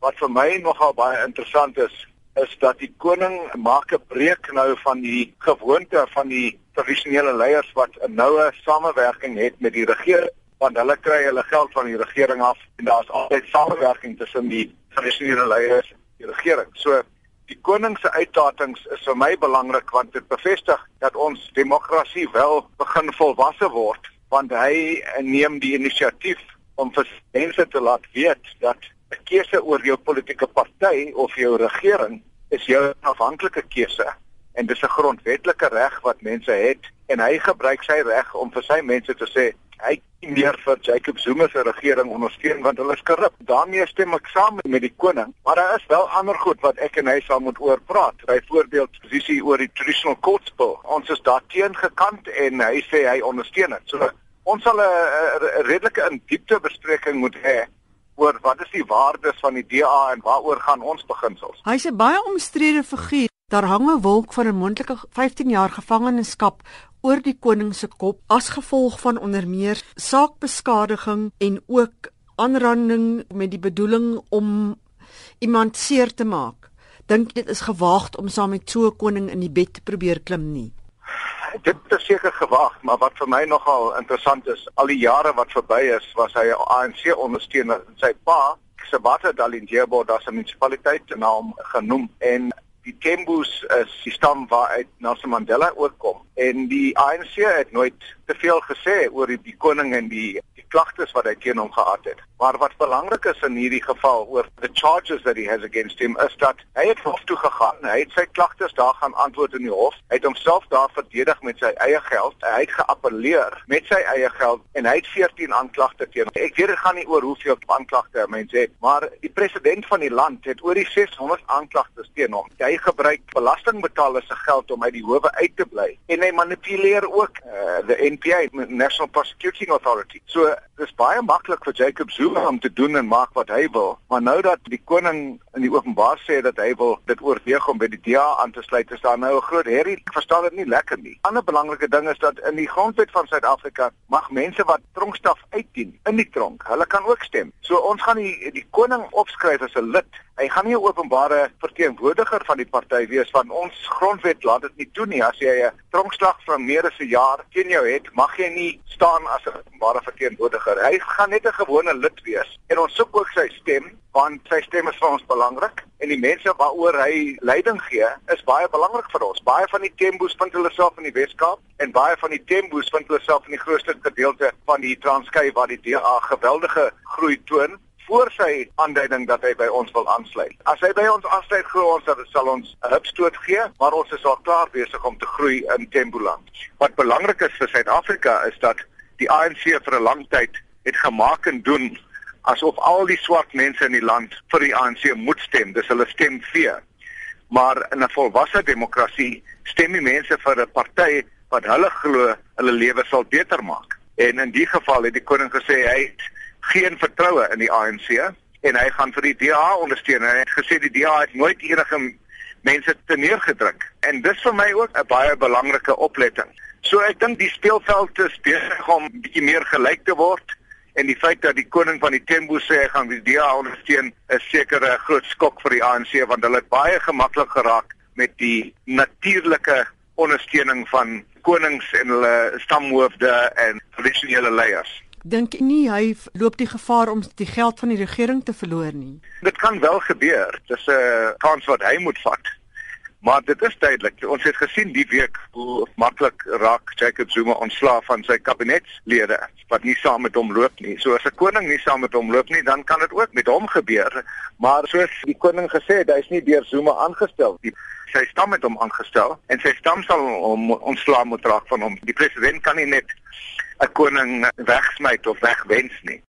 Wat vir my nogal baie interessant is, is dat die koning maak 'n breek nou van die gewoonte van die tradisionele leiers wat 'n noue samewerking het met die regering want hulle kry hulle geld van die regering af en daar's altyd samewerking tussen die tradisionele leiers en die regering. So die koning se uitlatings is vir my belangrik want dit bevestig dat ons demokrasie wel begin volwasse word want hy neem die inisiatief om vir mense te laat weet dat 'n keuse oor jou politieke party of jou regering is jou afhanklike keuse en dis 'n grondwetlike reg wat mense het en hy gebruik sy reg om vir sy mense te sê hy nie meer vir Jacob Zuma se regering ondersteun want hulle is korrup. daarmee stem ek saam met die koning, maar daar is wel ander goed wat ek en hy sal moet oor praat. Byvoorbeeld posisie oor die traditional courts bill. Ons is daarteen gekant en hy sê hy ondersteun dit. So ons sal 'n redelike in diepte bespreking moet hê oor wat is die waardes van die DA en waaroor gaan ons beginsels. Hy's 'n baie omstrede figuur. Daar hang 'n wolk van 'n moontlike 15 jaar gevangenskap oor die koning se kop as gevolg van onder meer saakbeskadiging en ook aanranding met die bedoeling om iemand seer te maak. Dink dit is gewaagd om saam met so 'n koning in die bed te probeer klim nie. Dit is seker gewaagd, maar wat vir my nogal interessant is, al die jare wat verby is, was hy 'n ANC ondersteuner en sy pa, Sabata Dalindyebo, daar se munisipaliteit naam genoem en die Tembus is die stam waaruit Nelson Mandela ook kom en die ANC het nooit te veel gesê oor die, die koning en die klagtes wat hy teen hom gehad het. Maar wat belangrik is in hierdie geval oor the charges that he has against him is dat hy het hof toe gegaan. Hy het sy klagtes daar gaan antwoord in die hof. Hy het homself daar verdedig met sy eie geld. Hy het geappeleer met sy eie geld en hy het 14 aanklagte teen. Ek weet dit gaan nie oor hoeveel aanklagte mense het, maar die president van die land het oor die 600 aanklagtes teen hom. Hy gebruik belastingbetalers se geld om uit die howe uit te bly en hy manipuleer ook uh, the NPA, National Prosecuting Authority. So dis baie maklik vir Jacob Zuma om te doen en maak wat hy wil, maar nou dat die koning in die openbaar sê dat hy wil dit oorweeg om by die DA aan te sluit, is daar nou 'n groot herrie. Ek verstaan dit nie lekker nie. 'n Ander belangrike ding is dat in die grondwet van Suid-Afrika mag mense wat tronkstraf uitdien in die tronk, hulle kan ook stem. So ons gaan die die koning opskryf as 'n lid Hy gaan nie 'n openbare verteenwoordiger van die party wees van ons grondwet laat dit nie toe nie as jy 'n tronkslag van meer as 'n jaar teen jou het mag jy nie staan as 'n openbare verteenwoordiger hy gaan net 'n gewone lid wees en ons soek ook sy stem want sy stem is vir ons belangrik en die mense waaroor hy leiding gee is baie belangrik vir ons baie van die Tembus vind hulle self in die Weskaap en baie van die Tembus vind hulle self in die grootste gedeelte van die Transkei waar die DA geweldige groei toon voor sy aanduiding dat hy by ons wil aansluit. As hy by ons aansluit, glo ons dat dit sal ons 'n hupstoot gee, maar ons is al klaar besig om te groei in Temboland. Wat belangrik is vir Suid-Afrika is dat die ANC vir 'n lang tyd het gemaak en doen asof al die swart mense in die land vir die ANC moet stem. Dis hulle stem vee. Maar in 'n volwasse demokrasie stem die mense vir 'n party wat hulle glo hulle lewe sal beter maak. En in die geval het die koning gesê hy het geen vertroue in die ANC en hy gaan vir die DA ondersteun. Hy het gesê die DA het nooit enige mense te neergedruk en dis vir my ook 'n baie belangrike opletting. So ek dink die speelveld is besig om bietjie meer gelyk te word en die feit dat die koning van die Tembo sê hy gaan die DA ondersteun is seker 'n groot skok vir die ANC want hulle het baie gemaklik geraak met die natuurlike ondersteuning van konings en hulle stamhoofde en tradisionele leiers dink nie hy loop die gevaar om die geld van die regering te verloor nie. Dit kan wel gebeur. Dis 'n kans wat hy moet vat. Maar dit is duidelik. Ons het gesien die week hoe maklik raak Jacob Zuma ontslaaf van sy kabinetslede wat nie saam met hom loop nie. So as 'n koning nie saam met hom loop nie, dan kan dit ook met hom gebeur. Maar soos die koning gesê het, hy's nie deur Zuma aangestel nie. Sy stam het hom aangestel en sy stam sal hom ontslaaf moet raak van hom. Die president kan nie net 'n koning wegsmyt of wegwens nie.